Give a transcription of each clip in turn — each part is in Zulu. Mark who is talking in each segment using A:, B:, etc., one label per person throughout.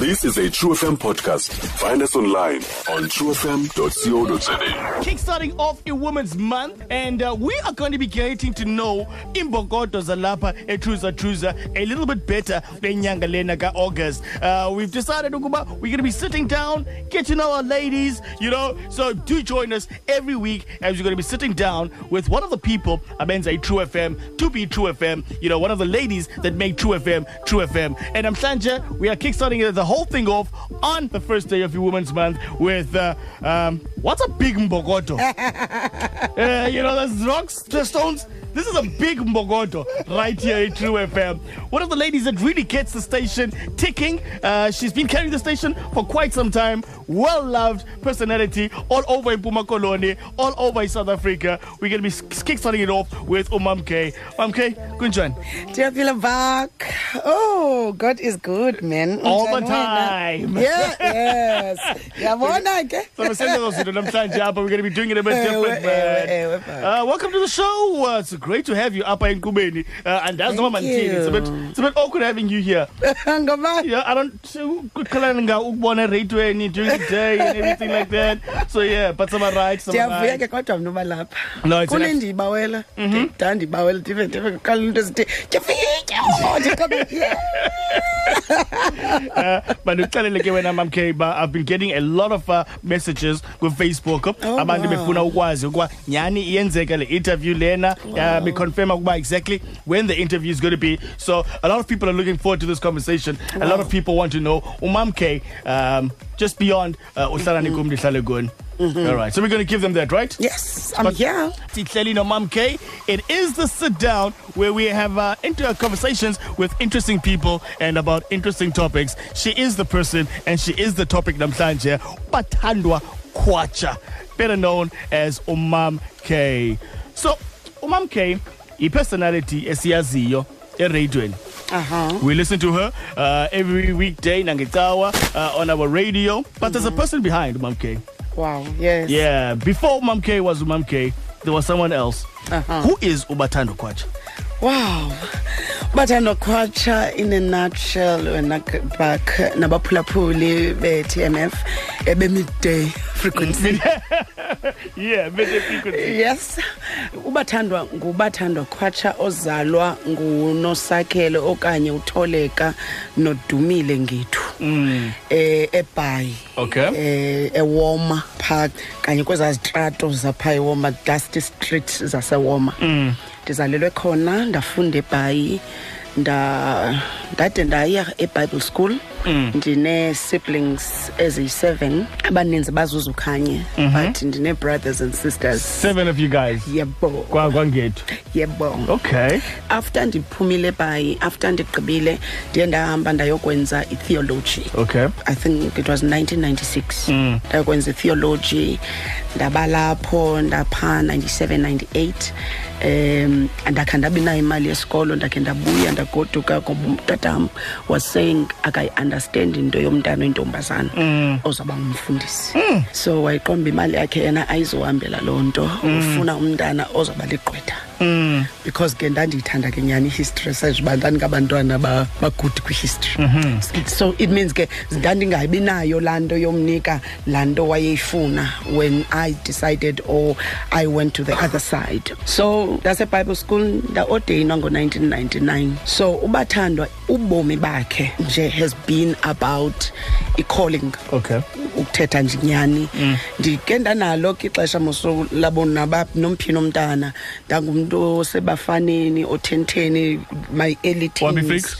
A: This is a True FM podcast. Find us online on truefm.co.za.
B: Kickstarting off a Women's Month, and uh, we are going to be getting to know Imbogodo Zalapa Etruza Truza a little bit better than Nyanga ka August. Uh, we've decided Ukuba, we're going to be sitting down, get to know our ladies, you know. So do join us every week as we're going to be sitting down with one of the people, Amenza True FM, to be True FM, you know, one of the ladies that make True FM True FM. And I'm Sanja, we are kickstarting the whole thing off on the first day of your Women's Month with uh, um, what's a big mbogoto? uh, you know, there's rocks, the stones. This is a big mbogoto right here in True FM. One of the ladies that really gets the station ticking. Uh, she's been carrying the station for quite some time. Well loved personality all over in Puma Colony, all over in South Africa. We're going to be kickstarting it off with Umam K. Umam K, Kunjan.
C: Ndiyafila back. Oh, God is good, man.
B: All the? Time.
C: Yeah, yes. Yabona ke?
B: So we're sending those to namhlanje apha. We're going to be doing it a bit different, man. Uh, welcome to the show. Uh, it's great to have you up in Kubeni. Uh, and that's
C: Thank
B: Mama Ntini. It's a bit it's a bit awkward having you here.
C: Ngoba
B: Yeah, I don't kukalanga ukubona radioweni during the day and everything like that. So yeah, but some are right, some are right.
C: ke kodwa mna uba lapha.
B: No, it's an
C: Kune
B: ex-
C: ndiyibawela. Ndida ndibawela ndive ndive kuqala into ezithi ndiyafika. Oh, ndiqabe. Yeah.
B: Uh, but uxelele ke wena Mam K, but I've been getting a lot of uh, messages with Facebook.
C: Oh,
B: Abantu
C: wow.
B: befuna ukwazi ukuba nyani iyenzeka le interview lena. Uh, be confirm ukuba exactly when the interview is going to be. So a lot of people are looking forward to this conversation. A lot of people want to know Umam K um, just beyond uh, uhlala nikum ndihlale gun. All right. So we're going to give them that, right?
C: Yes, I'm
B: But-
C: here.
B: Titleli no Mom K. It is the sit down where we have uh, inter- conversations with interesting people and about interesting topics. She is the person and she is the topic namhlanje. Bathandwa Kwacha, better known as Umam K. So, Umam K, i personality esiyaziyo eradioweni.
C: Uh-huh.
B: We listen to her uh, every weekday nangitawa uh, on our radio, but there's a person behind Umam K.
C: Wow, yes.
B: Yeah, before Umam K was Umam K, there was someone else.
C: Uh-huh.
B: Who is Ubatando Kwacha?
C: Wow. bathanda kwatsha in a nutshell wena k- back nabaphulaphuli be-tmf ebemidday frequency
B: yeah, midday frequency.
C: yes ubathandwa ngubathandwa khwatsha ozalwa ngunosakhele okanye utholeka nodumile ngethu mm. Eh ebhayi
B: Okay.
C: eh ewoma park kanye kwezaa zitrato zapha ewoma dusty street zasewoma mm. ndizalelwe khona ndafunda ebhayi nda ndade ndaya ebible school mm. Ndine-siblings eziyi-seven abaninzi bazuzukhanye mm -hmm. but ndine-brothers and sisters
B: Seven of you guys.
C: yebo
B: Kwa Kwangetu.
C: yebo
B: Okay.
C: after ndiphumile bhayi after ndigqibile ndiye ndahamba ndayokwenza itheology
B: Okay.
C: i think it was 1996 ndayokwenza itheology ndaba lapho ndapha 97 98 um ndakhe ndabi nayo imali yesikolo ndakhe ndabuya ndagoduka ngoba utatam was saying akayi-understand into yomntana oyintombazana ozawuba ngumfundisi. So wayiqomba imali yakhe yena ayizohambela loo nto ufuna umntana ozawuba ligqwetha
B: Mm.
C: because ke ndandiyithanda ke nyani ihistory saje uba ndandingabantwana ba- bagudi kwihistory. So it means ke ndandingabi nayo laa nto yomnika laa nto wayeyifuna when i decided or i went to the other side. So ndasebible school ndaodeyinwa ngo-1999 so ubathandwa ubomi bakhe nje has been about i-calling.
B: Okay.
C: ukuthetha nje nyani ndike ndanalo ke ixesha moso labo naba nomphini omntana ndangumntu nto osebafaneni othentheni my early teens.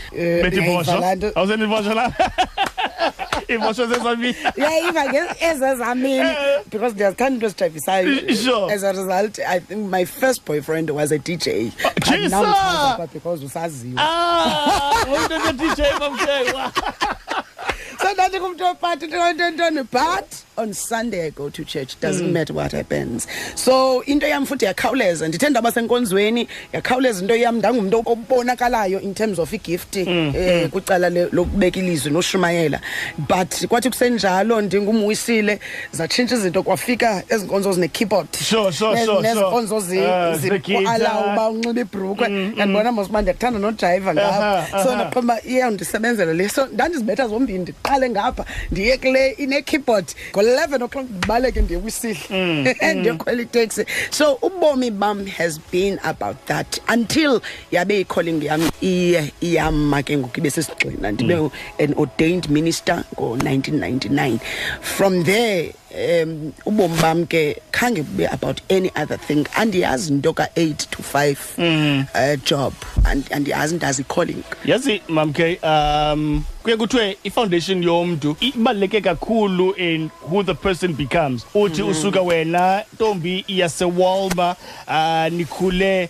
B: awusenivosha
C: eh,
B: la.
C: Iivosho zezamini uyayiva because ndiyazithanda into ezijayivisayo as a result i think my first boyfriend was a dj because usaziwa.
B: Ah,
C: so ndandingumntu opati ntoni but on sunday i go to church. Doesn't matter what happens. So into yam futhi yakhawuleza. Ndithe ndaba senkonzweni yakhawuleza into yam. Ndangumntu obonakalayo in terms of igift eh kwicala le- lokubeka ilizwi noshumayela. But kwathi kusenjalo ndingumwisile zatshintsha izinto kwafika ezinkonzo zine-keyboard.
B: Sure, sure,
C: Ne-
B: sure, sure.
C: nezinkonzo zi-
B: Ah,
C: zikwala
B: ze-guitar.
C: uba unxiba ibhrukwe. Ndandibona mos uba ndiyakuthanda nojayiva
B: Aha,
C: ngapha so
B: aha.
C: ndaqomba iyawundisebenzela le. So ndandizibetha zombini ndiqale ngapha ndiye kule ine-keyboard. Ngo-eleven o'clock ndibaleke ndiye kwisihla mm, ndiyokhwela mm. iteksi. So ubomi bam has been about that until yabe i-calling yam iye iyama ke ngoku ibe ndibe mm. an ordained minister ngo-1999 from there um ubomi bam ke khange bube about any other thing. Andiyazi into ka-8 to 5 uh, job. And- andiyazi ndazi i-calling
B: yazi mamke um kuye kuthiwe i-foundation yomntu ibaluleke kakhulu in who the person becomes. Uthi usuka wena ntombi yasewalma uh, nikhule.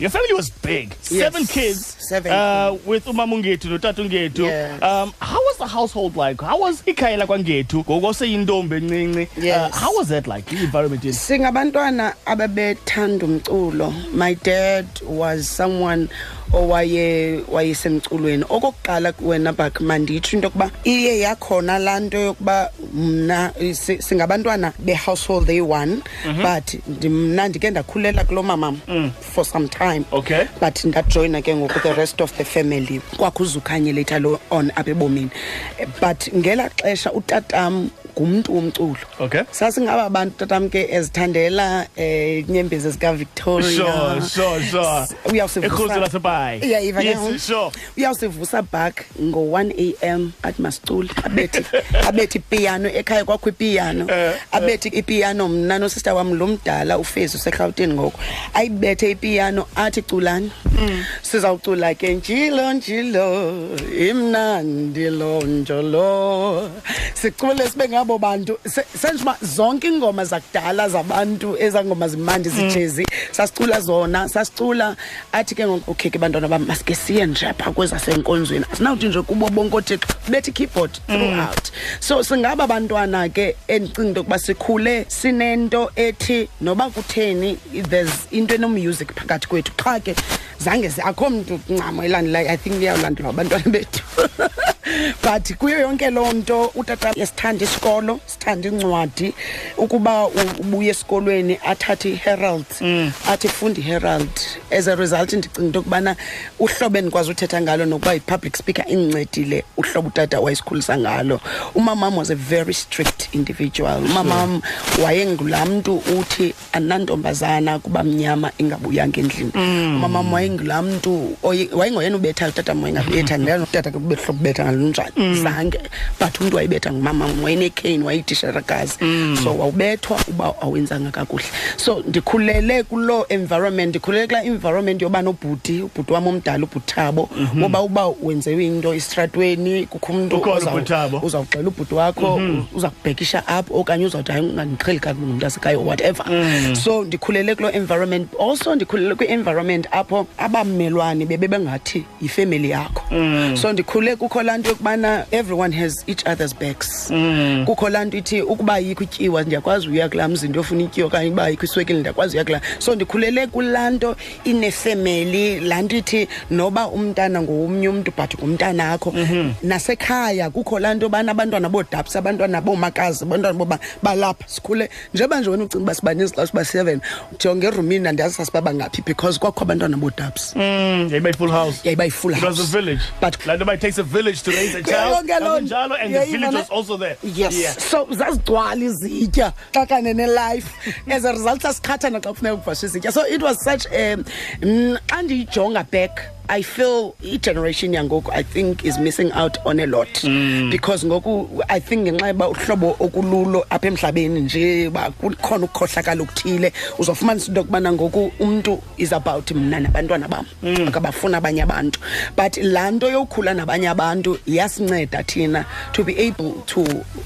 B: Your family was big. Seven kids
C: Seven.
B: uh, with umama ungethu notata ungethu
C: Yes.
B: um, how was the household like? How was ikhaya lakwangethu ngokoseyintombi encinci
C: Yes.
B: uh, how was that like i-environment yenu
C: singabantwana ababethanda umculo. My dad was someone owaye wayesemculweni. Okokuqala wena bak manditsho into yokuba iye yakhona laa nto yokuba mna si- singabantwana be-household eyi-one but ndi- mna ndike ndakhulela kulo mamam for some time
B: Okay.
C: but ndajoyina ke ngoku the rest of the family kwakhuze ukhanye later lo on apha ebomini Eh, but ngelaa xesha utatam ngumntu womculo
B: Okay.
C: sasingaba bantu tatam ke ezithandela eh inyembezi zikavictoria
B: Sure, sure, sure.
C: uyawusivusa
B: Ekhuzi laseBhayi.
C: iyayiva ke
B: Yes,
C: ngoku?
B: sure.
C: uyawusivusa back ngo-1 am athi masicule abethi abethi ipiano ekhaya kwakho ipiano?
B: Eh,
C: abethi ipiano mna nosista wam lo mdala ufezi userhawutini ngoku ayibethe ipiano athi culani.
B: Mm.
C: sizawucula ke njilo njilo imnandi lo njolo. Sicule sibe ngabo bantu Se- senje uba zonke iingoma zakudala zabantu ezaa ngoma zimandi zijezi sasicula zona sasicula athi ke ngoku okay ke bantwana bam masike siye nje phaa kwezasenkonzweni. Asinawuthi nje kubo bonke oothixo bethe i-keyboard throughout. So singaba bantwana ke endicinga into yokuba sikhule sinento ethi noba kutheni there's into enomusic phakathi kwethu. Qha ke zange zi- akho mntu ncam elandelayo. I think iyawulandelwa abantwana bethu. but kuyo yonke loo nto utata esithanda isikolo sithanda incwadi ukuba ubuye esikolweni athathe iherald athi funda iherald. As a result ndicinga into yokubana uhlobo endikwazi uthetha ngalo nokuba yi-public speaker indincedile uhlobo utata wayesikhulisa ngalo. Umamam was a very strict individual. Umamam wayengulaa mntu uthi anantombazana kuba mnyama ingabuyanga endlini. Umamam wayengulaa mntu oye- wayengoyena ubethayo utata wayengabetha. Ndiyani utata ke kubehlobo ubetha ngalunjani zange but umntu wayebetha ngumamam wayenekane wayeyitisharakazi so wawubethwa uba awenzanga kakuhle. So ndikhulele kuloo environment ndikhulele kulaa environment yoba nobhuti ubhuti wam omdala ubhuthabo woba uba wenzewe into esitratweni kukho umntu
B: Ukhona
C: ozaw-
B: uBhuthabo.
C: uzawuxela ubhuti wakho uza kubhekisha apho okanye uzawuthi hayi ungandiqheli kakubi ngumntu asekhaya or whatever. So ndikhulele kuloo environment also ndikhulele kwi-environment apho abamelwane bebebengathi yifemeli yakho. So ndikhule kukho laa nto yokubana everyone has each other's backs. Kukho laa nto ithi ukuba yikho ityiwa ndiyakwazi uya kulaa mzi ndiyofuna ityiwa okanye uba yikho iswekile ndiyakwazi uya kulaa. So ndikhulele kulaa nto inefemeli laa nto ithi noba umntana ngowomnye umntu but ngumntana akho. Nasekhaya kukho laa nto yobana abantwana boodapsi abantwana boomakazi abantwana boba balapha sikhule. Njeba nje wena ucinga uba sibaninzi xa siba seven jonge erumini andiyazi sasibaba ngaphi because kwakho abantwana boodapsi
B: Mm, yayiba yi-full house.
C: Yayiba yi-full
B: It was
C: house.
B: a village.
C: But-
B: like nobody takes a village to child.
C: yonke loo nto.
B: And the village was also there.
C: yes
B: Yeah.
C: so zazigcwala izitya xa kane nelife as a result sasikhathana xa kufuneka kuvashwe izitya so it was such um xa ndiyijonga back i feel igeneration yangoku i think is missing out on a lot. Because ngoku i think ngenxa yoba uhlobo okululo apha emhlabeni nje uba kukhona ukukhohlakala okuthile uzofumanisa into yokubana ngoku umntu is about mna nabantwana bam. Akabafuni abanye abantu. But laa nto yokukhula nabanye abantu yasinceda thina to be able to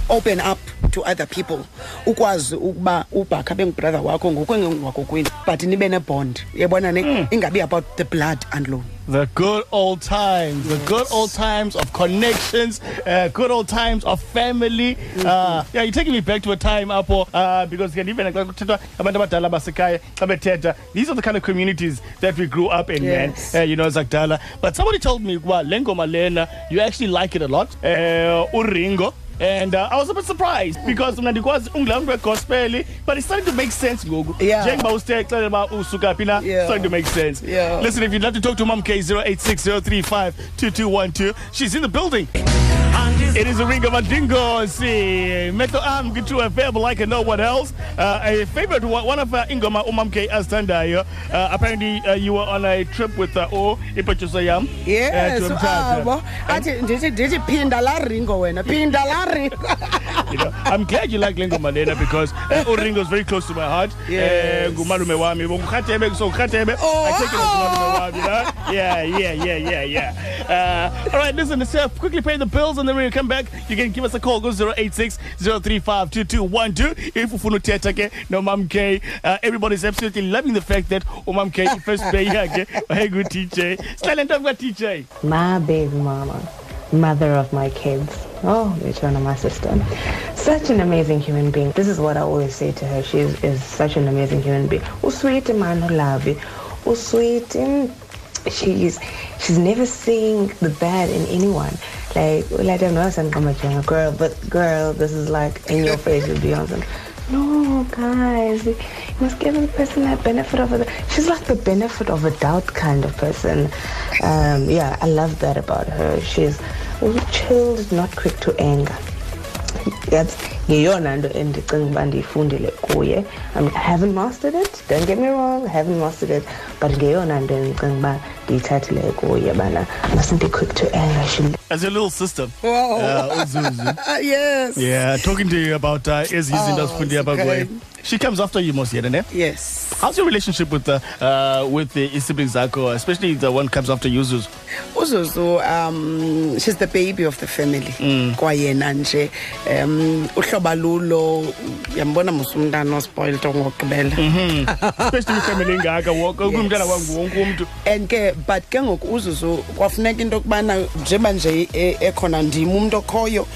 C: open up to other people ukwazi ukuba ubhakha bengubrother wakho ngokwengengakokwini but nibe nebond yabona ne? Ingabi about the blood and loan.
B: The good old times, the good old times of connections, uh, good old times of family. Uh, yeah, you're taking me back to a time apho uh, because can even xa kuthethwa abantu abadala basekhaya xa bethetha these are the kind of communities that we grew up in
C: Yes.
B: man uh, you know zakudala but somebody told me ukuba le ngoma lena you actually like it a lot. Uh, uringo and uh, I was a bit surprised because mna ndikwazi ungula mntu wegospel but it's starting to make sense ngoku
C: Yeah.
B: njengoba usithe xelela uba usuka phi na
C: Yeah.
B: starting to make sense
C: Yeah.
B: listen if you'd like to talk to mom k 0860352212 she's in the building it is a ring of a dingo. See, Meto Am get to a fable like no one else. Uh, a favorite one, one of uh, Ingoma Umam K Astandayo. Uh, apparently, uh, you were on a trip with uh, O Ipachusayam.
C: yes
B: uh, to Mthatha.
C: abo athi ndithi ndithi phinda laa ringo wena phinda laa ringo
B: You know, I'm glad you like Lengo Malena because uh, Uringo is very close to my heart.
C: Yes.
B: Uh, Ngumalume wami. Ngukhatebe, so Ngukhatebe.
C: Oh,
B: I take it as Ngumalume wami. You know? Yeah, yeah, yeah, yeah, yeah. Uh, all right, listen, let's uh, quickly pay the bills and then when you come back, you can give us a call. Go 086 035 2212. If ufuna uthetha ke no Mam K. Uh, everybody's absolutely loving the fact that Umam K first pay yakhe. Hey good TJ. Silent of TJ.
D: my big mama, mother of my kids. Oh, of my sister. Such an amazing human being. This is what I always say to her. She is, is such an amazing human being. Usweet man lavi. Usweet she's she's never seeing the bad in anyone. Like well, I don't know I'm a girl, but girl, this is like in your face with Beyonce. No, guys, you must give the person that benefit of the. She's like the benefit of a doubt kind of person. Um, yeah, I love that about her. She's chilled, not quick to anger. That's ngeyona nto endicinga uba ndiyifundile kuye I, mean, I haven't mastered it don't get me wrong I haven't mastered it but ngeyona nto endicinga uba ndiyithathile kuye bana mustn't be quick to anger
B: As your little sister.
C: Wow.
B: Uh, Uzuzu.
C: yes
B: Yeah, talking to you about uh, ezi izinto
C: Oh,
B: zifunde apha
C: okay.
B: She comes after you most yet, ne?
C: yes.
B: How's your relationship with the uh, with the siblings zakho, especially the one comes after you, Zuzu?
C: uzuzu um she's the baby of the family. Kwayena nje um uhloba lulo yambona mos umntana ospoiled ngokugqibela
B: Especially family engaka wonke umntana wangu wonke umuntu.
C: and ke but ke ngoku uzuzu kwafuneka into yokubana njengoba nje ekhona ndim umntu okhoyo.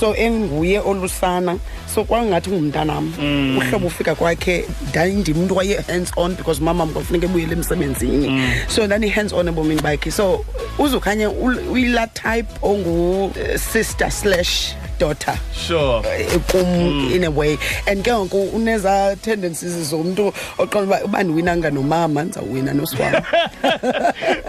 C: So enguye olusana so kwangathi ngumntanam uhlobo ufika kwakhe ndandim umntu waye hands on because mama kwafuneka ebuyele emsebenzini. So ndani-hands on ebomini bakhe. So uzukhanye ul- uyila type ongu eh, sister slash daughter.
B: Sure.
C: eh, kum in a way. And ke ngoku uneza tendencies zomntu oqonda uba uba ndiwinanga nomama ndizawuwina nosiwam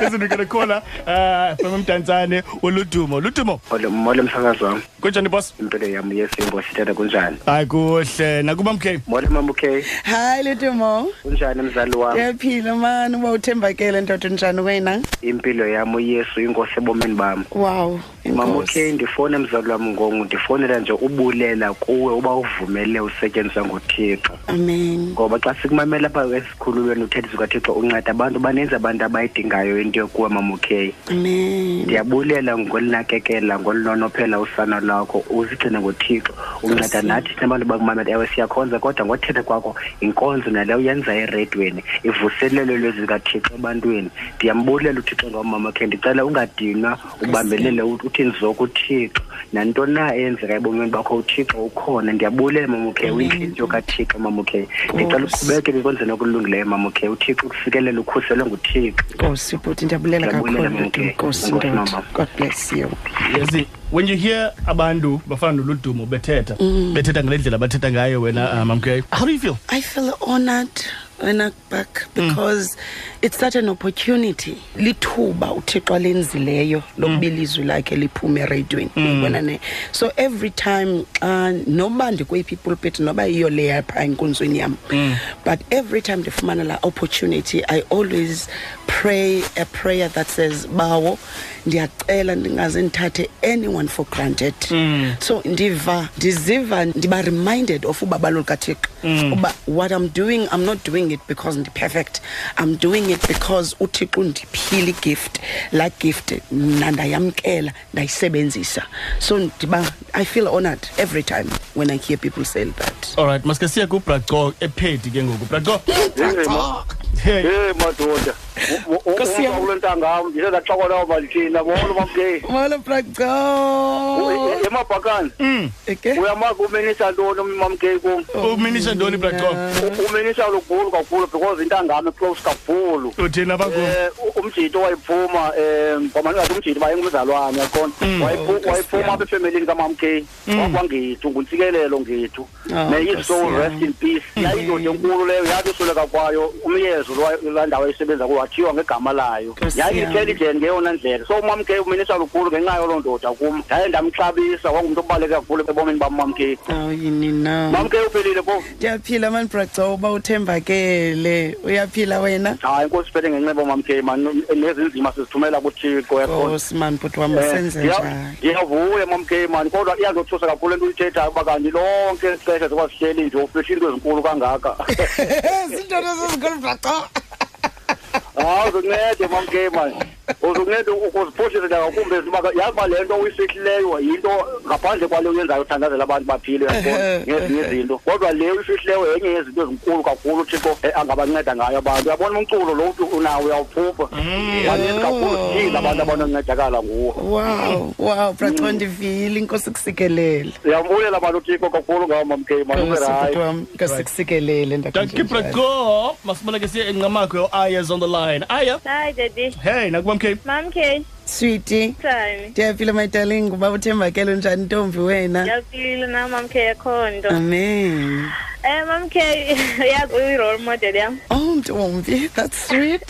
B: Listen, we're gonna call her uh, from Mtanzane, uLudumo. Ludumo,
E: Molo molo msakazi wami.
B: Kunjani boss?
E: impilo yami yesimbo sithetha kunjani?
B: Hayi kuhle. Nakuba mk.
E: molo mama okay.
C: Hayi letumo
E: kunjani mzali wami?
C: Ndiyaphila mani uba uthembakele ndoda njani wena?
E: Impilo yami uyesu inkosi ebomini bami.
C: Wow.
E: Mama
C: enkosi.
E: okay ndifone mzali wami ngongu ndifonela nje ubulela kuwe uba uvumele usetyenziswa nguthixo.
C: Amen.
E: Ngoba xa sikumamela apha esikhululweni uthethiso kathixo unceda abantu baninzi abantu abayidingayo into yokuwe mama okay
C: amen.
E: Ndiyabulela ngolinakekela ngolunonophela usana lwakho uzigcine ngothixo unceda nathi sinabantu bakumamela ewe siyakhonza kodwa ngothetha kwakho inkonzo naleyo uyenza eredweni ivuselelo lwezikathixo ebantwini. Ndiyambulela uthixo ngomama khe ndicela ungadinwa ubambelele ut- uthi nzoko uthixo nantoni na eyenzeka ebomini bakho? Uthixo ukhona. Ndiyabulela mamukhe uyintliziyo kathixo mamukhe ndicela
C: Nkosi.
E: uqhubekele ekwenzeni okulungileyo mamukhe uthixo ukufikele ukhuselwe nguthixo.
C: Nkosi bhuti ndiyabulela kakhulu nkosi ndoda. God bless you.
B: Yazi, when you hear abantu bafana noludumo bethetha, bethetha ngale ndlela bathetha ngayo wena uh. How do you feel?
C: I feel honored when I back because mm. it's such an opportunity lithuba uthixo alenzileyo lokuba ilizwi lakhe liphume ereyidweni uyibona ne so every time xa noba ndikweyiphi ipulpit noba yiyo leya phaa enkonzweni yam but every time ndifumana la opportunity i always pray a prayer that says bawo ndiyacela ndingaze ndithathe anyone for granted. Mm. so ndiva ndiziva ndiba reminded of uba balolukathixo uba what i'm doing i'm not doing it because ndiperfect i'm doing it because uthixo undiphile igift. Laa gift mna ndayamkela ndayisebenzisa. So ndiba i feel honored every time when i hear people say that.
B: All right, maske siya kubraco ephedi ke ngoku. Braco.
F: Hey.
B: hey.
F: Madoda
C: Nkosi yam.
G: kule ntangam ndise ndaxokola balithina molo mamke
C: molo braco
G: emabhakani.
C: Eke?
G: Uyamazi umenisa ntoni mamke kum
B: uminisha ntoni bratco
G: umenisa lukhulu kakhulu because intangam iclose kakhulu.
B: Uthina bakho
G: eh u- umjito wayiphuma eh ngoba ngathi umjito bayengumzalwane yakona Wayiphu- wayiphuma apha efamilini kamam K wakwangethu nguntsikelelo ngethu
C: Oh,
G: may his
C: Nkosi
G: soul
C: yam.
G: rest in peace. Yayindoda enkulu leyo yathi usuleka kwayo. Umyezo lwa- laa ndawo eyisebenza kuwo wathiywa ngegama layo. Yayi-intelligent ngeyona ndlela. So umam K uminisa lukhulu ngenxa yoloo ndoda kum ndaye ndamxabisa wangumntu obaluleke kakhulu ebomini bam mam K
C: awuyini na
G: mam K uphilile po
C: ndiyaphila mani braco uba uthembakele. Uyaphila wena?
G: Hayi inkosi siphethe ngenxebo mam K man. Nezinzima sizithumela kuthixo yakhona
C: mani bhuti wam
G: Eh,
C: usenze
G: ndiya-
C: njani?
G: ndiyavuya mamke mani kodwa iyandothusa kakhulu into uyithethayo uba kanti lonke ixesha zikwasihleli nje ufihla into ezinkulu kangaka.
C: Zinto ezizinkulu braco
G: hayi uzuncede mamke mani uzuncede ukuziphuhlisa ndangakumbi uba yazi uba le nto uyifihlileyo yinto ngaphandle kwale uyenzayo uthandazela abantu baphile ngezinye izinto kodwa le uyifihlileyo yenye yezinto ezinkulu kakhulu uthixo angabanceda ngayo abantu uyabona umculo lo uthi unawo uyawuphupha baninzi kakhulu sithile abantu abanoncedakala nguwo
C: wow wow ndivile inkosi kusikelele
G: ndiyambulela mani uthixo kakhulu ngawo
C: nkosi kusikelele
B: siye enqamakho on the line aya
H: Hi, Daddy.
B: hey nakubam k
H: Mom K.
C: switi
H: Time.
C: ndiyaphila my darling uba uthembakele unjani ntombi wena
H: Ngiyafila na Mom K yakhondo.
C: amen
H: Eh Mom K yazi uyi role model yam.
C: oh ntombi that's sweet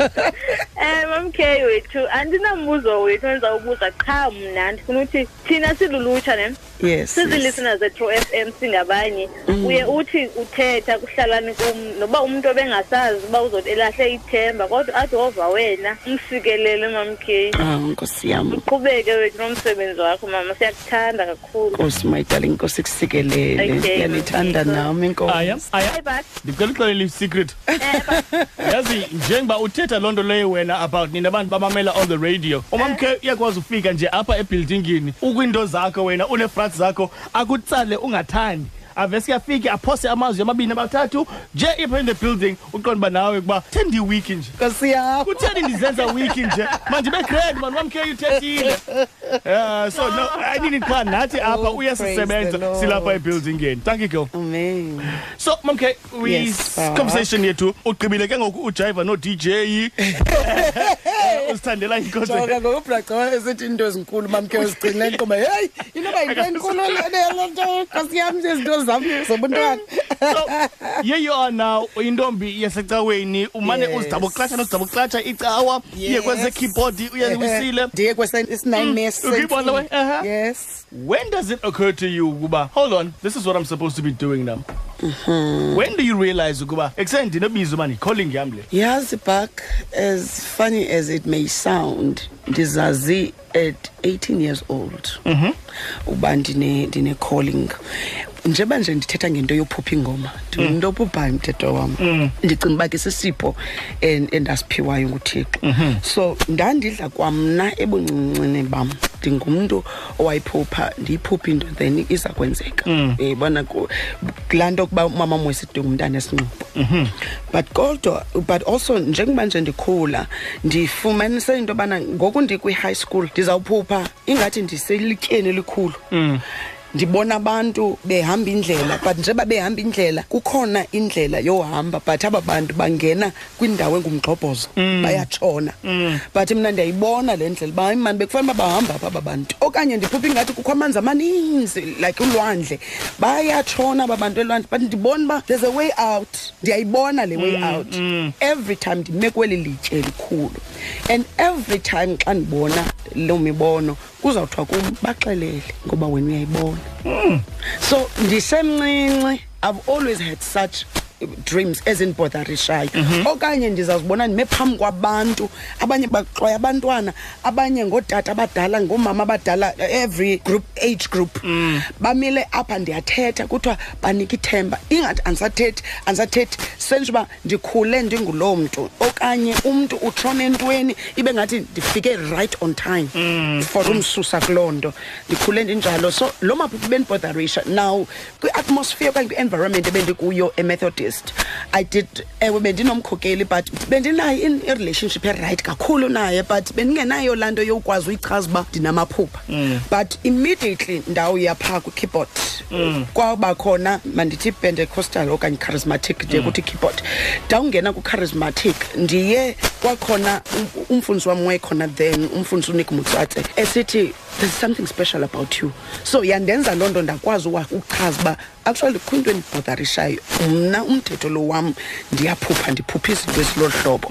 H: Eh Mom K wethu andinambuzo wethu endizawubuza. Qha mna ndifuna ukuthi thina silulutsha ne?
C: Yes,
H: sizi
C: yes.
H: listeners ze-True FM singabanye. Uye uthi uthetha kuhlalani kum noba umuntu obengasazi uba uzothi elahle ithemba kodwa athi ova wena umsikelele Mom K
C: ah nkosi yam.
H: Uqhubeke wethu nomsebenzi wakho mama. Siyakuthanda kakhulu.
C: Nkosi my darling nkosi kusikelele
H: Okay,
C: ndiyalithanda
H: okay.
C: nami
B: aya
C: inkosi
B: aya
H: Hey but
B: ndicela uxelela i-secret. Yazi njengoba uthetha loo nto leyo wena about nina abantu bamamela on the radio. Umamkhe uyakwazi ufika nje apha ebuildingini ukwiinto zakho wena unefrats zakho akutsale ungathandi. Ave siyafike aphose amazwi amabini abathathu nje ipha in the building uqonda uba nawe kuba thendi wiki nje
C: nkosi yam
B: kutheni ndizenza wiki nje manje begrade mani wamkhe uthethile yeah, so no ayinini qha nathi apha
C: Oh,
B: uyasisebenza
C: praise the Lord.
B: silapha ebuildingini thank you girl
C: amen
B: so mamke
C: Yes, Baba.
B: conversation yethu ugqibile ke ngoku ujiva no-dj uzithandela inkonzo
C: jonga ngokubraco esithi into ezinkulu mamkhe uzigcinile nkoba heyi inoba yinto enkulu lelo nto nkosi yam izinto zam zobuntwana
B: so here you are now uyintombi yasecaweni umane
C: Yes.
B: uzidabuklatsha nozidabuklatsha icawa uye
C: Yes.
B: kwenze keyboard uyewisile
C: ndiye kwesi-nine
B: ukuyibona we uh-huh. mm. aha uh-huh.
C: yes.
B: When does it occur to you ukuba hold on this is what i'm supposed to be doing now. Mm-hmm. When do you realize ukuba ekuseni ndinobizo uba ndicalling yam le.
C: Yazi back as funny as it may sound ndizazi at 18 years old. Mm-hmm. Uba ndine ndine calling njeba nje ndithetha ngento yophupha ingoma ndingumntu ophuphayo umthetho wam. Ndicinga uba ke sisipho en- endasiphiwayo nguthixo. So ndandidla kwamna ebunциncini bam. Ndingumntu owayiphupha ndiyiphupha into then iza kwenzeka. Yayibona ku- kulaa nto kuba umama mwesithi ngumntana esinqobo. But kodwa but also njengoba nje ndikhula ndifumanise into yobana ngoku ndikwi-high school ndizawuphupha. Ingathi ndiselityeni elikhulu. Ndibona abantu behamba indlela but njengoba behamba indlela kukhona indlela yohamba but aba bantu bangena kwindawo engumgxobhozo bayatshona. But mna ndiyayibona le ndlela uba imani mani bekufanele uba bahamba apha aba bantu. Okanye ndiphupha ingathi kukho amanzi amaninzi like ulwandle. Bayatshona aba bantu elwandle but ndibona uba there's a way out. Ndiyayibona le way mm. out. mm. every time ndime kweli litye elikhulu and every time xa ndibona loo mibono kuzawuthiwa kum baxelele ngoba wena uyayibona. So ndisemncinci i've always had such dreams ezindibotharishayo okanye ndizawuzibona ndime phambi kwabantu abanye baxoya abantwana abanye ngootata abadala ngoomama abadala every group age group. Bamile apha ndiyathetha kuthiwa banika ithemba. Ingathi andisathethi andisathethi senje uba ndikhule ndinguloo mntu. Okanye umntu utshona entweni ibe ngathi ndifike right on time for umsusa kuloo nto. Ndikhule ndinjalo. So loo maphupha bendibotharisha now kwi-atmosphere okanye kwi-environment ebendikuyo emethodist euniversity i did ewe bendinomkhokeli but bendinayo in- i-relationship eright kakhulu naye but bendingenayo laa nto yokwazi uyichaza uba ndinamaphupha. But immediately ndawuya phaa kwikeyboard kwaba khona mandithi pentecostal okanye charismatic ndiye kuthi keyboard. Ndawungena kwicharismatic ndiye kwakhona um- umfundisi wam wayekhona then umfundisi unik mutsatse esithi there's something special about you. So yandenza loo nto ndakwazi uwa- uchaza uba actually kukho into endibhodarishayo mna umthetho lo wam ndiyaphupha ndiphupha izinto ezilolu hlobo.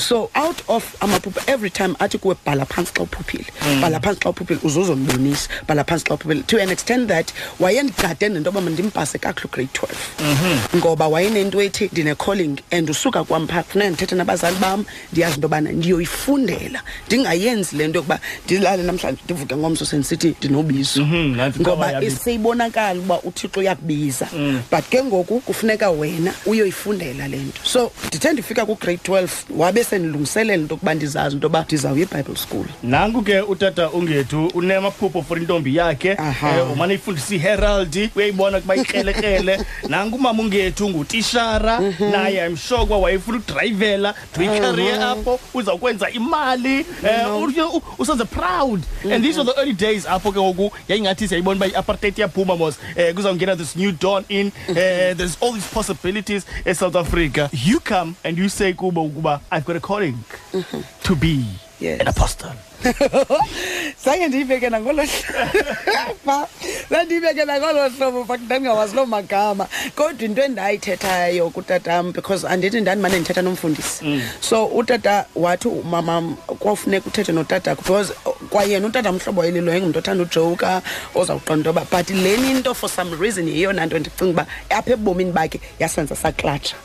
C: So out of amaphupha every time athi kuwe bhala phantsi xa uphuphile. Bhala phantsi xa uphuphile uzozondibonisa bhala phantsi xa uphuphile. To an extent that wayendigade nento yoba mandimpase kakuhle grade 12 ngoba wayenento ethi ndine-calling and usuka kwam phaa kufuneka ndithethe nabazali bam ndiyazi into yobana ndiyoyifundela. Ndingayenzi le nto yokuba ndilale namhlanje ndivuke ngomso sendisithi ndinobizo
B: nantsi icawa
C: ngoba
B: yabiza.
C: seyibonakala uba uthixo uyakubiza. But ke ngoku kufuneka wena uyoyifundela le nto. So ndithe ndifika kugrade 12 wabe sendilungiselela into yokuba ndizazi into yoba ndizawuya ebhayibhile school.
B: Nanku ke utata ungethu unemaphupho for intombi yakhe.
C: Aha.
B: eh, umane ifundisa iherald uyayibona kuba ikrelekrele nanku umama ungethu ngutishara naye i'm sure kuba wayefuna udrayivela to icareer apho uzawukwenza imali. Eh, u- u- usenze proud. And these are the early days apho ke ngoku yayingathi siyayibona uba i-apartheid iyaphuma mos um kuzawungena this new dawn in eh, there's all these possibilities esouth africa. You come and you say kubo ukuba i've got a calling to be
C: Yes.
B: an apostle
C: zange ndiyibeke nangolo hlobo. Ndandiyibeke nangolo hlobo but ndandingawazi loo magama. Kodwa into endayithethayo kutatam because andithi ndandimane ndithetha nomfundisi. So utata wathi umamam kwafuneka uthethe notatakho because kwayena utata mhlobo wayelilo yayingumntu othanda ujoka ozawuqonda into yoba but leni into for some reason yeyona nto ndicinga uba apha ebomini bakhe yasenza saklatsha.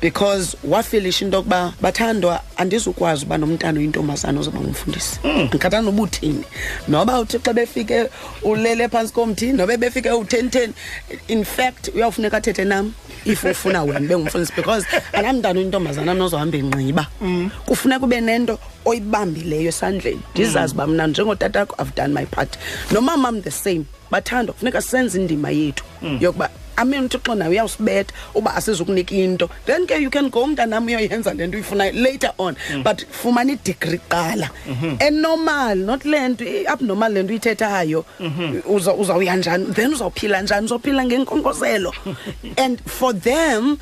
C: Because wafilisha into yokuba bathandwa andizukwazi uba nomntana oyintombazana ozoba ngumfundisi. Ndikhathanda uba uthini noba uthi xa befike ulele phantsi komthi noba befike u-ten ten in fact uyawufuneka athethe nam if ufuna wena ube ngumfundisi because anamntana oyintombazana mnozohamba enxiba kufuneka ube nento oyibambileyo esandleni. Ndizazi uba mna njengotatakho i've done my part. Nomamam the same bathandwa kufuneka senze indima yethu yokuba amen uthixo nawe uyawusibetha uba asizukunika into. Then ke you can go mntanam uyoyenza le nto uyifunayo later on. But fumana idigri qala enormal not le nto i-abnormal le nto uyithethayo uza- uzawuya njani then uzawuphila njani uzophila ngenkonkoselo and for them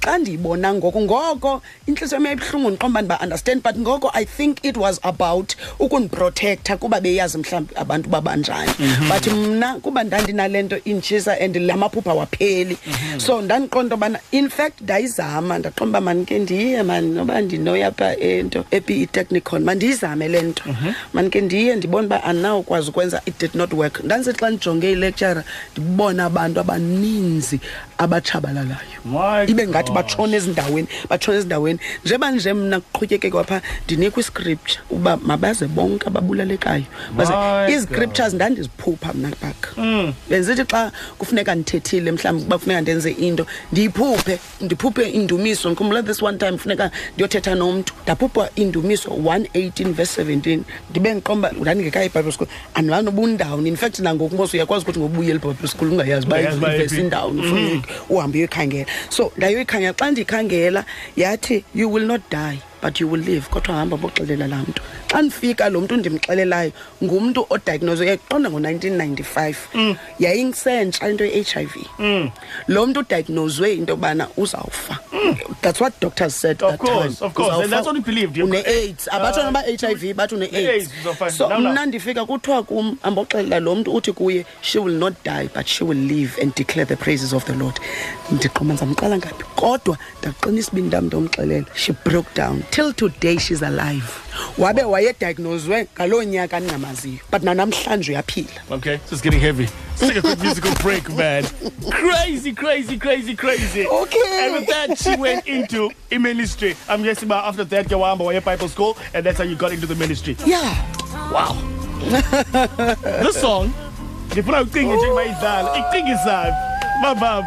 C: xa ndiyibona ngoko ngoko intliziyo yam yayibuhlungu ndiqomba ndiba-understand but ngoko i think it was about ukundiprotektha kuba beyazi mhlawumbi abantu babanjani. But mna kuba ndandinale nto inditshisa and la maphupha wapheli so ndandiqonda into yobana in fact ndayizama. Ndaqomba mani ke ndiye mani noba ndinoya pha ento epe technicon mandiyizame le nto. Mani ke ndiye ndibone uba andinawukwazi ukwenza it did not work. Ndandisithi xa ndijonge ilectura ndibona abantu abaninzi abatshabalalayo.
B: My
C: ibe ngathi
B: gosh.
C: batshona ezindaweni batshona ezindaweni. Njeba nje mna kuqhutyeke kwapha ndinikwa iscripture uba mabaze bonke ababulalekayo. Baze
B: My
C: ii-scriptures ndandiziphupha mna bhaka benzithi xa kufuneka ndithethile mhlawumbi uba kufuneka ndenze into ndiyiphuphe ndiphuphe indumiso. Ndikhumbula this one time funeka ndiyothetha nomntu ndaphupha indumiso 118 verse 17 ndibe ndiqomba ndandingekayo ebible school. Andimane ubundawuni in fact nangoku mos uyakwazi ukuthi ngobuyela ebible school ungayazi uba
B: Ungayazi uba
C: ivesi
B: iphi.
C: indawuni ufuna uhambe uyoyikhangela. So ndayoyikhangela. Xa ndiyikhangela yathi you will not die but you will live. Kodwa hamba boxelela laa mntu. Xa ndifika lo mntu ndimxelelayo ngumntu odiagnoswe yayiqonda ngo-1995 mm. yayinsentsha into ye-h i v. Mm. Lo mntu udiagnoswe into yobana uzawufa. Mm. That's what doctors said
B: Of
C: that
B: course,
C: time.
B: of course. And that's what he believed.
C: une-aids abatsho ah, noba h i v uh, bathi
B: AIDS,
C: une-aids so mna ndifika kuthiwa kum amboxelela lo mntu uthi kuye she will not die but she will live and declare the praises of the lord. Ndiqoma ndizamqala ngaphi? Kodwa ndaqinisa ibini ndam ndomxelela she broke down till today she's alive wabe wayediagnoswe ngaloo nyaka ndingamaziyo but nanamhlanje uyaphila
B: Okay, this is getting heavy. Let's take a quick musical break, man. Crazy, crazy, crazy, crazy.
C: Okay.
B: And with that, she went into a ministry. I'm guessing about after that, you were at Bible school, and that's how you got into the ministry.
C: yeah
B: Wow. this song, they put out thing and check my dad. I think it's that. My bab.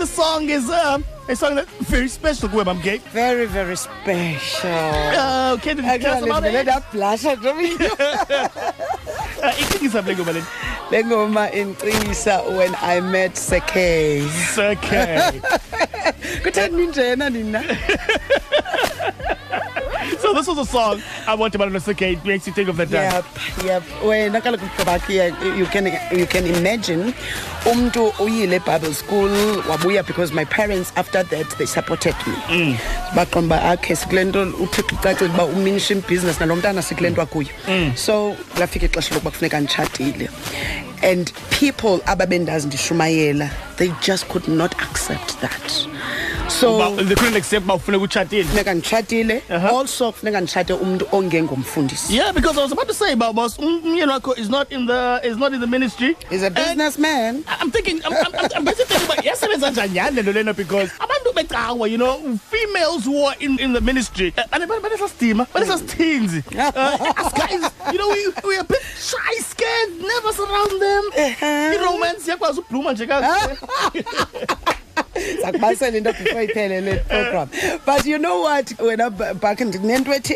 B: So apparently the song is um, a song that's very special to I'm gay.
C: very very special
B: Uh, okay, did you tell us
C: actually
B: about
C: ndivele
B: it?
C: ndabhlasha
B: Uh, I think it's a big one.
C: le ngoma incisa when i met sekay
B: Okay.
C: kutheni njena nina
B: so this was a song I want about Noseke. It makes you think of that time.
C: yep yep. Kaloku Kabaki, eh, you can you can imagine umntu uyile bible school wabuya because my parents after that they supported me. Mm. Baqonda uba akhe sikule nto uthixo ucacile uba uministry business nalo mntana sikule nto akuyo. Mm. So lafika ixesha lokuba kufuneka nditshatile and people ababendazi ndishumayela they just could not accept that so
B: they couldn't accept my ufuna ukutshatile.
C: funeka nditshatile also funeka nditshate umntu ongengomfundisi
B: Yeah, because I was about to say, but boss, umyeni wakho is not in the is not in the ministry.
C: He's a
B: And
C: businessman.
B: I'm thinking, I'm, I'm, I'm, busy thinking about yasebenza njani le lena because abantu becawa, you know, females who are in, in the ministry, eh, and but banesasidima, banesasithinzi. Uh, eh, us guys, you know, we we are a bit shy, scared, nervous around them.
C: Uh-huh. Uh-huh.
B: I-romance yakwazi ubluma nje
C: sakubalisela into before iphele le program but you know what wena B- back ndinento ethi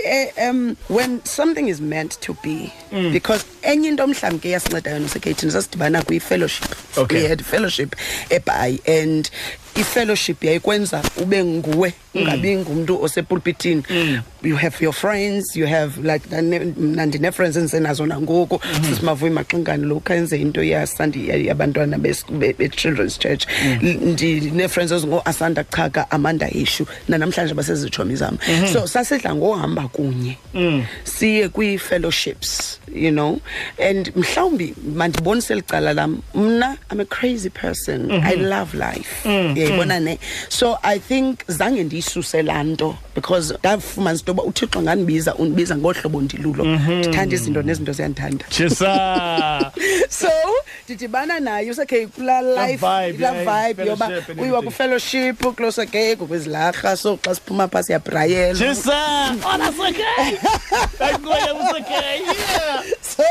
C: um when something is meant to be
B: Mm.
C: because enye into mhlawumbi ke yasincedayo nosekethini sasidibana kwi-fellowship
B: Okay.
C: we had fellowship ebhayi and i-fellowship yayikwenza ube nguwe
B: Mm.
C: ungabi ngumntu osepulpitini you have your friends you have like mna ndine-friends endisenazo nangoku. Sisimavuyi maxingane lo khenze into yabantwana be- be-children's church.
B: Mm.
C: Ndine-friends ezingoo-asanda chaka amanda ishu nanamhlanje basezitshomi zam.
B: Mm-hmm.
C: so sasidla ngohamba kunye.
B: Mm.
C: siye kwii-fellowships you know? And mhlawumbi mandibonise licala lam mna i'm a crazy person. I love life yayibona ne? So i think zange ndiyisuse laa nto because ndafumanisa into yoba uthixo ngandibiza undibiza ngohlobo ndilulo. Ndithanda izinto nezinto ziyandithanda.
B: Chisa.
C: so ndidibana naye usekhe kulaa life
B: vibe,
C: kulaa
B: yeah,
C: vibe yoba
B: fellowship and
C: uyiwa
B: everything.
C: kwifellowship kulose ke ngokwezilahla so xa siphuma phaa siyabrayela
B: Chisa. Oh, that's okay. That's good. That's okay. Yeah.
C: so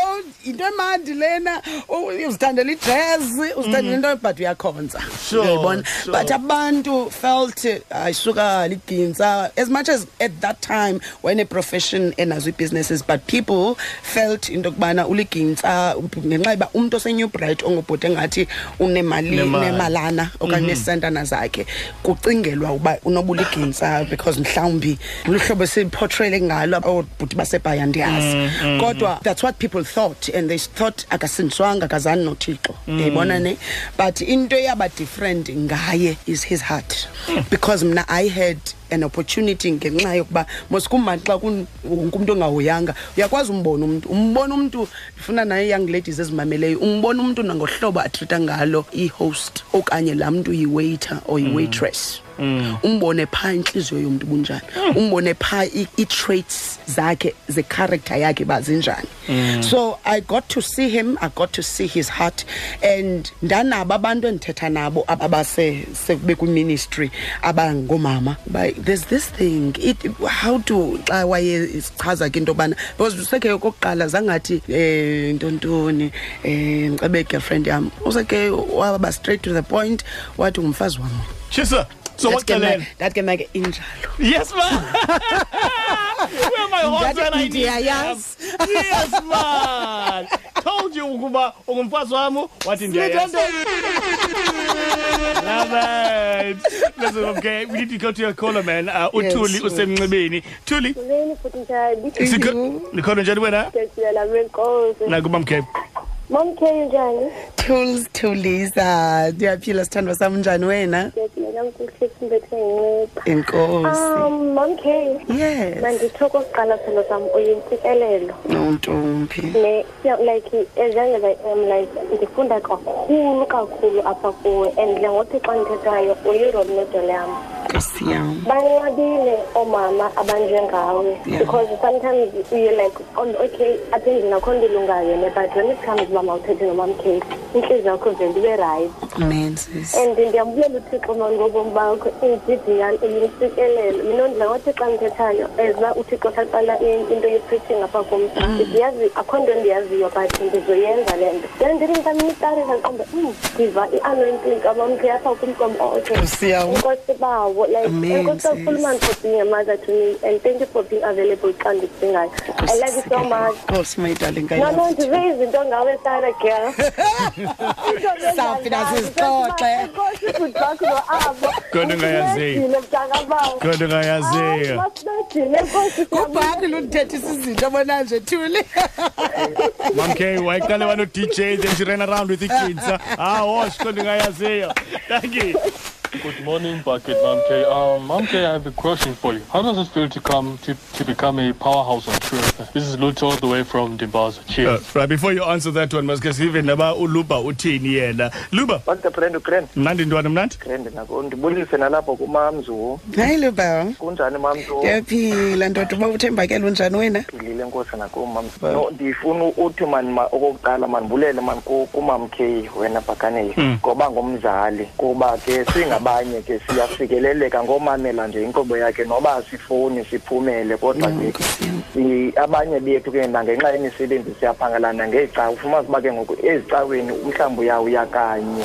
C: into emandi lena. U- uzithandela ijazz uzithandela into but uyakhonza.
B: Sure,
C: uyayibona?
B: sure.
C: but abantu felt ayisuka ligintsa as much as at that time wayene-profession enazo ii-businesses but people felt into yokubana uligintsa ngenxa yoba umntu osenew bright ongubhuti engathi unemali
B: Nemali.
C: nemalana okanye neesentana zakhe kucingelwa uba unobuligintsa because mhlawumbi luhlobo esiportrayele ngalo oobhuti basebhayi andiyazi kodwa that's what people thought and they thought akasindiswanga akazani nothixo. Mm. Yayibona ne? But into yaba different ngaye is his heart. Hmm. Because mna i had an opportunity ngenxa yokuba mosikumandi xa kun- wonke umntu ongahoyanga. Uyakwazi umbona umntu umbona umntu ndifuna naye young ladies ezimameleyo umbona umntu nangohlobo atrita ngalo i-host okanye laa mntu yi-waiter or yi-waitress umbone phaa intliziyo yomntu bunjani. Umbone phaa i- ii-traits zakhe ze-character yakhe uba zinjani. So i got to see him i got to see his heart and ndanabo abantu endithetha nabo abase sekube kwiministry abangoomama uba there's this thing it, how to xa waye sichaza ke into yobana because usekhe okokuqala zangathi um ntontoni um ndicebe girlfriend yam useke waba straight to the point wathi ngumfazi wam
B: Chisa. So what
C: Ndathi ke
B: then?
C: mna- ndathi ke mna ke injalo
B: Yes, man. Where my horse when I need them?
C: Ndiyayazi.
B: Yes, man. Told you ukuba ungumfazi wami wathi ndiyayazi. Love it. Listen, okay, we need to go to your caller, man. Uh, uThuli
C: sure.
B: usemncibeni. Thuli,
I: Kuleni futhi njani?
B: sikho nikhona njani wena?
I: Ngiyasiyela lwenkosi.
B: Nakuba mkhe.
I: Momkhe njani?
C: tools tulisa ndiyaphila sithandwa sam njani wena enkosi
I: Um, Momkhe.
C: yes
I: Manditho kokuqala phela sam uyintsikelelo.
C: nontombi
I: like as young as I am like ndifunda kakhulu kakhulu apha kuwe and njengothi xa ndithethayo uyi-role model yam.
C: nkosi yam
I: banqabile oomama abanjengawe because sometimes you like okay apha endlini akho nto ilungayo ne but when it comes uba mawuthethe nomamkheli intliziyo yakho vele ibe rayithi and ndiyambulela uthixo mani
J: ngobomi bakho izidinga imisikelelo mina ondla ngothi xa ndithethayo as uba uthixo saqala into ye-preaching apha kum. Ndiyazi akho nto endiyaziyo but ndizoyenza le nto. Then ndithi um ndiva i-anointing kamamkhe apha kum komokhe
C: Nkosi yam.
J: enkosi bawo like kakhulu man for being a mother to me and thank you for being available xa ndidingayo. I love you so much.
C: Nkosi my darling I
J: no
C: love
J: no
C: you.
J: ndive izinto ngawe sara girl
C: Sawuphinda sizixoxe.
J: enkosi futhi bakho no-abo
B: Kodwa ungayaziyo.
J: Usincedile, mntakabawo.
B: Kodwa ungayaziyo.
J: Hayi, basincedile, enkosi
C: ubhaki lunithethisa izinto bona nje thule
B: Mom K, wayiqale wano DJ then she ran around with the kids. huh? Ah, wash kodwa ungayaziyo. Thank you.
K: Good morning, Bucket Mom K. Um, Mom K, I have a question for you. How does it feel to come to, to become a powerhouse on True This is Lucho all the way from Dimbaza.
B: Uh,
K: Cheers.
B: right before you answer that one masike sive naba uluba uthini yena. Luba,
F: Bonke friend ugrand
B: mnandi ntwana mnandi?
F: grand nako ndibulise nalapho kumamzu
C: hayi luba
F: kunjani mamzu
C: ndiyaphila ndoda uba uthembakele unjani wena
F: philile nkosi nakum no ndifuna uthi mani ma- okokuqala mandibulele mani ku- kumam K wena bhakaneni ngoba ngumzali kuba ke singabanye ke siyafikeleleka ngomamela nje inkqubo yakhe noba asifuni siphumele. Kodwa ke
C: Nkosi yam.
F: si- abanye bethu ke nangenxa yemisebenzi siyaphangalana ngeecawa ufumanise uba ke ngoku ezicaweni mhlawumbi uyawuya kanye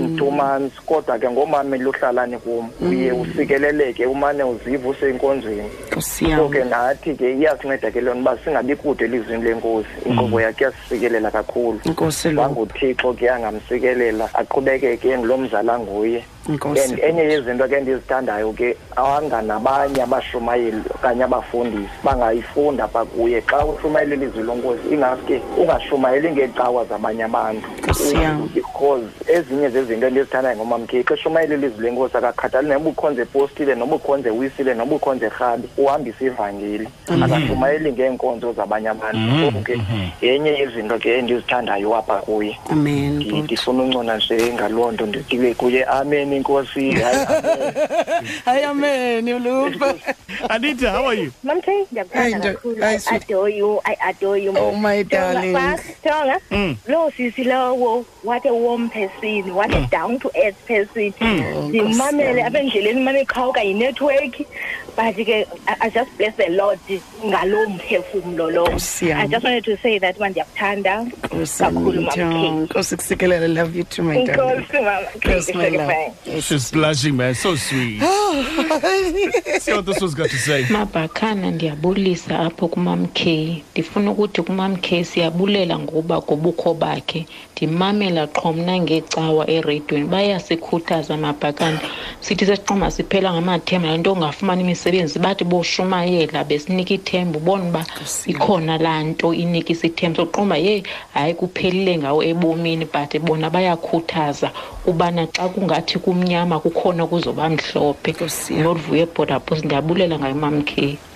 F: in two months kodwa ke ngomamela uhlalane kum uye ufikeleleke umane uziva usenkonzweni.
C: Nkosi
F: so
C: yam
F: ke nathi ke iyasinceda ke loo nto uba singabi kude elizwini lenkosi. Inkqubo yakhe iyasifikelela kakhulu.
C: Nkosi lo.
F: Wanguthixo ke angamsikelela aqhubekeke ngulo mzala nguye.
C: nkosi
F: and enye yezinto ke endizithandayo ke awanga nabanye abashumayeli okanye abafundisi bangayifunda pha kuye. Xa ushumayela ilizwi lenkosi ingaske ungashumayeli ngeecawa zabanye abantu.
C: Nkosi yam.
F: because ezinye zezinto endizithandayo ngomamkhe xa eshumayela ilizwi lenkosi akakhathali. Noba ukhonze epostile noba ukhonze wisile noba ukhonze rhabi uhambisa ivangeli. Akashumayeli ngeenkonzo zabanye abantu. So ke yenye yezinto ke endizithandayo apha kuye.
C: Amen
F: Ndi-
C: bhuti.
F: ndifuna uncona nje ngaloo nto ndidiwe kuye amen inkosi hayi amen.
C: hayi amen luba
B: Anita, how are you?
J: Mamke,
C: Hayi,
J: ndiyakuthanda
C: nje-
J: kakhulu.
C: hayi,
J: I
C: sweet.
J: adore you. I adore you.
C: Oh, my darling.
J: Jonga,
B: Mm.
J: lo sisi lowo, what a warm person, what a down to earth person. Ndimamele apha endleleni mane qhawuka yi-network but ke I, I just bless the Lord ngalo mphefumlo lo.
C: Nkosi yam.
J: I just wanted to say that man ndiyakuthanda
C: nkosi
J: kakhulu
C: Nto.
J: mamke.
C: nkosi kusikelele love you too my darling
J: Inkosi mama.
C: Nkosi, my love.
B: She's blushing, man. So sweet. See what this one's got to say.
L: mabhakana ndiyabulisa apho kumam k ndifuna ukuthi kumam k siyabulela ngokuba ngobukho bakhe ndimamela qho mna ngecawa ereyidweni bayasikhuthaza mabhakana sithi sesiqoma siphela ngamathemba le nto ungafumani imisebenzi. Bathi boshumayela besinika ithemba ubona uba ikhona laa nto inikisa ithemba. Soqomba ye hayi kuphelile ngawo ebomini but bona bayakhuthaza ubana xa kungathi kumnyama kukhona kuzoba mhlophe.
C: Nkosi yam.
L: noluvuyo ebhodapos ndiyabulela ngayo mam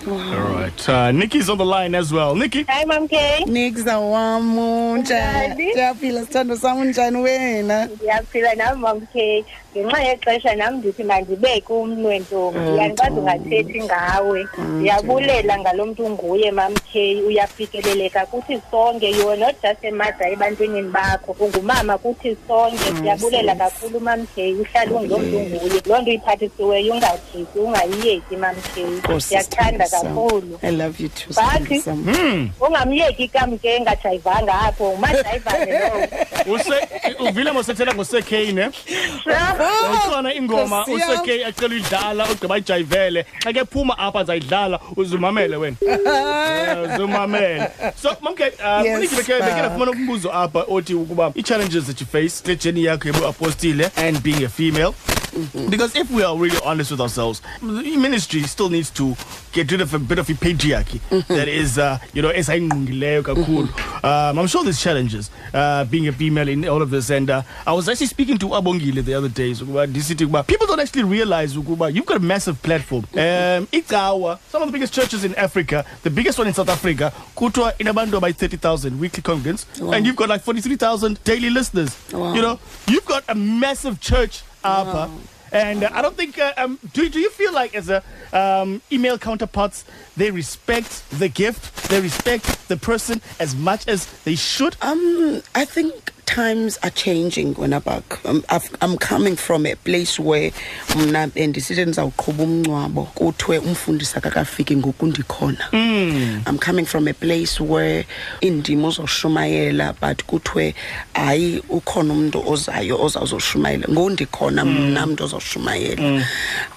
L: k
B: All right. Uh, Nikki's on the line as well. Nikki.
J: Hi Mamke.
C: nikza wam unjani
J: Unjani?
C: ndiyaphila sithando sam unjani wena
J: ndiyaphila nam mamke ngenxa yexesha nam ndithi mandibeke umnwe ntombi yanikwazi ungathethi ngawe. Ndiyabulela ngalo mntu nguye mamkhe uyafikeleleka kuthi sonke you're not just emada ebantwinini bakho ungumama kuthi sonke. Ndiyabulela kakhulu mamkhe uhlala ungilo mntu nguye. Loo nto uyiphathisiweyo ungajiki ungayiyeki mamkhe
C: Nkosi,
J: ndiyakuthanda
C: sithando sam.
J: kakhulu.
C: I love you too
J: Bathi?
C: sithando sam.
J: ungamyeki kamke engajayivanga apho umadayivane lowo.
B: Use uvile mosethela ngose-K ne? Ukhona ingoma
C: Nkosi yam.
B: use-K acela uyidlala ugqiba ayijayivele. Xa ke phuma apha azayidlala uzumamele wena. Uzumamele. So mamke uh,
C: Yes,
B: Nikki beke beke
C: ba.
B: nafumana umbuzo apha othi ukuba i-challenges that you face le journey yakho yobu-apostile and being a female Because if we are really honest with ourselves, the ministry still needs to get rid of a bit of a patriarchy that is, uh, you know, esayingqongileyo kakhulu. Um, I'm sure there's challenges uh, being a female in all of this. And uh, I was actually speaking to Abongile the other day. So, about this city, about people don't actually realize ukuba you've got a massive platform. Um, Ikawa, some of the biggest churches in Africa, the biggest one in South Africa, Kutwa Inabandu by 30,000 weekly congregants, and you've got like 43,000 daily listeners.
C: Wow.
B: You know, you've got a massive church up. And uh, I don't think, uh, um, do, do you feel like as a um, email counterparts, they respect the gift, they respect the person as much as they should?
C: um i think times are changing um, I've, i'm coming from a place where mna eh, bendisithi ndizawuqhuba umngcwabo. Kuthiwe umfundisi akakafiki ngoku ndikhona mm. i'm coming from a place where indima ozoshumayela but kuthiwe hayi ukhona umuntu ozayo ozawuzoshumayela ngoku ndikhona mm. mna mntu ozoshumayela mm.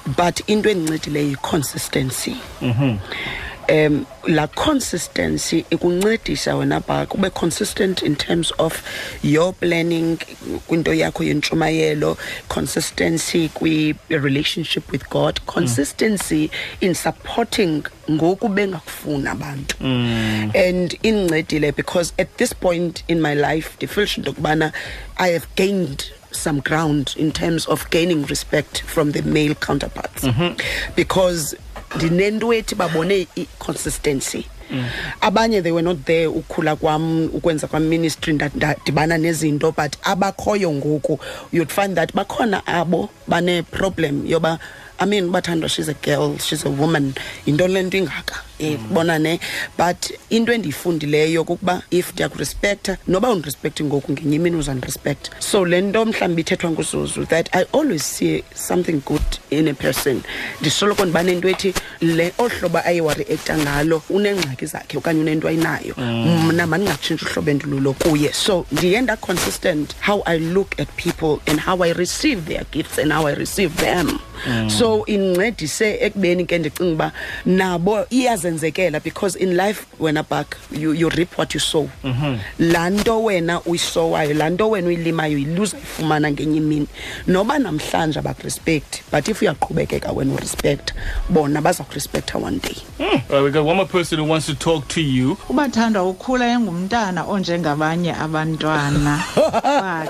C: but into endincedileyo yi-consistency mm-hmm. Um la consistency ikuncedisa wena ba kube consistent in terms of your planning kwinto yakho yentshumayelo consistency kwi-relationship with god consistency mm. in supporting ngoku bengakufuni abantu and indincedile because at this point in my life ndifilsha into yokubana i have gained some ground in terms of gaining respect from the male counterparts mm -hmm. because ndinento ethi babone i-consistency mm. abanye they were not there ukhula kwam ukwenza kwam ministry nda- ndadibana nezinto but abakhoyo ngoku you'd find that bakhona abo bane-problem yoba i mean bathandwa she's a girl she's a woman yinto le nto ingaka bona ne? But into endiyifundileyo kukuba if ndiyakurespecta noba undirespekti ngoku ngenye imini uzandirespect so le nto mhlawumbi ithethwa nguzuzu that i always see something good in a person. Ndisoloko ndiba nento ethi le olu hlobo aye wareekta ngalo uneengxaki zakhe okanye unento ayinayo. Mna mandingatshintshi uhlobo endilulo kuye. So ndiye ndaconsistent how i look at people and how i receive their gifts and how i receive them. So incedise ekubeni ke ndicinga uba nabo iyazenzekela because in life wena back you, you reap what you sow. Laa nto wena uyisowayo laa nto wena uyilimayo yiluza ifumana ngenye imini. Noba namhlanje abakurespect but if uyaqhubekeka wena urespect bona baza kurespektha one day. Hmm.
B: All right, we got one more person who wants to talk to you.
M: ubathandwa ukhula engumntana onjengabanye abantwana. But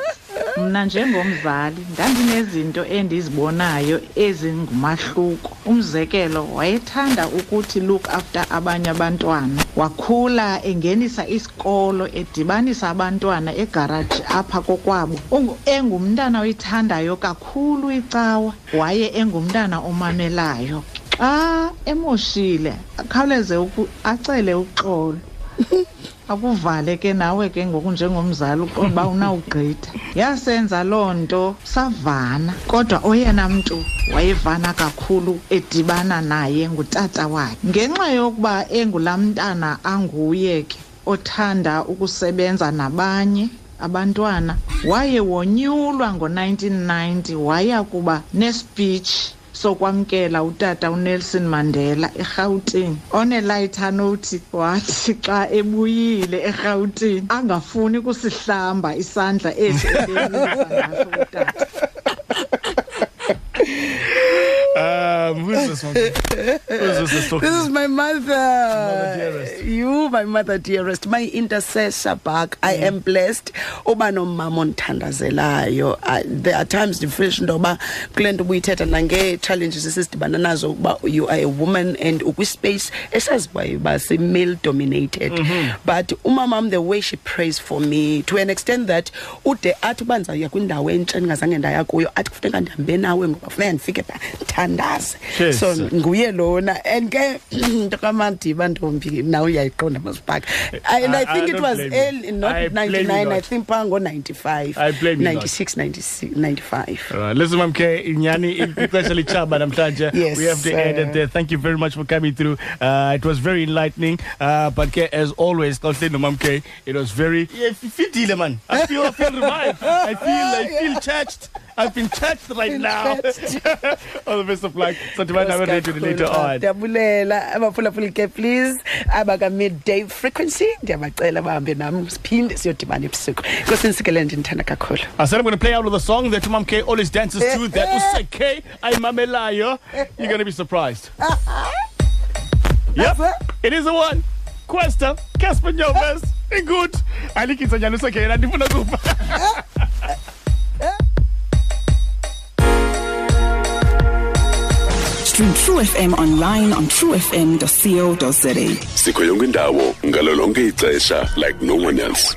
M: mna njengomzali ndandinezinto endizibonayo ezingumahluko umzekelo wayethanda ukuthi look after abanye abantwana. Wakhula engenisa isikolo edibanisa abantwana egaraji apha kokwabo. Ungu- engumntana oyithandayo kakhulu icawa waye engumntana omamelayo. Xa emoshile akhawuleze uku- acele uxolo akuvale ke nawe ke ngoku njengomzali uqonda uba unawugqitha. Yasenza loo nto savana. Kodwa oyena mntu wayevana kakhulu edibana naye ngutata wakhe. Ngenxa yokuba engulaa mntana anguye ke othanda ukusebenza nabanye abantwana waye wonyulwa ngo-1990 waya kuba nespeech sokwamkela utata unelson mandela erhawutini onelaitha nothi wathi xa ebuyile erhawutini angafuni kusihlamba isandla esi ebeyilisa ngaso utata.
B: Um, who's this one? who's this that's talking?
C: This is my mother.
B: dearest.
C: You, my mother dearest, my intercessor back. I am blessed. Uba nomama ondithandazelayo. I- There are times ndifisha into yoba kule nto ubuyithetha nange-challenges esidibana nazo ukuba you are a woman and ukwispace esaziwayo uba si-male dominated but umamam the way she prays for me to an extent that ude athi uba ndizawuya kwindawo entsha ndingazange ndaya kuyo athi kufuneka ndihambe nawe ngoba funeka ndifike phaa ndithandaze so nguye lona and ke into kamadiba ntombi nawe uyayiqonda masibhaka and
B: I-
C: i
B: I
C: think it was
B: blame you.
C: early not
B: I
C: 99 i think phaa ngo-95
B: I blame
C: 96 96 95
B: All right, listen, Mamke, Inyani, especially Chaba Namhlanje.
C: Yes,
B: we have to end it there. Thank you very much for coming through. Uh, it was very enlightening. Uh, but ke, as always, Kauslin Mamke, it was very. Yeah, fitile, man. I feel, I feel revived. I feel, I feel touched. I've been touched right now. All the best of luck. So, tomorrow night, we're ready to later on.
C: ndiyabulela abaphulaphuli ke please abaka-midday frequency ndiyabacela bahambe nam siphinde siyodibana ebusuku nkosini sikelele ndindithanda kakhulu
B: I said I'm going to play out of the song that Mom K always dances to. That Useke Aimamelayo. You're going to be surprised. Yep, it is the one. Questa, Casper Nyovas, good. Alikisa Janusake, and Adifuna Kupa.
N: Stream True FM online on truefm.co.za.
A: sikho yonke indawo ngalo ixesha like no one else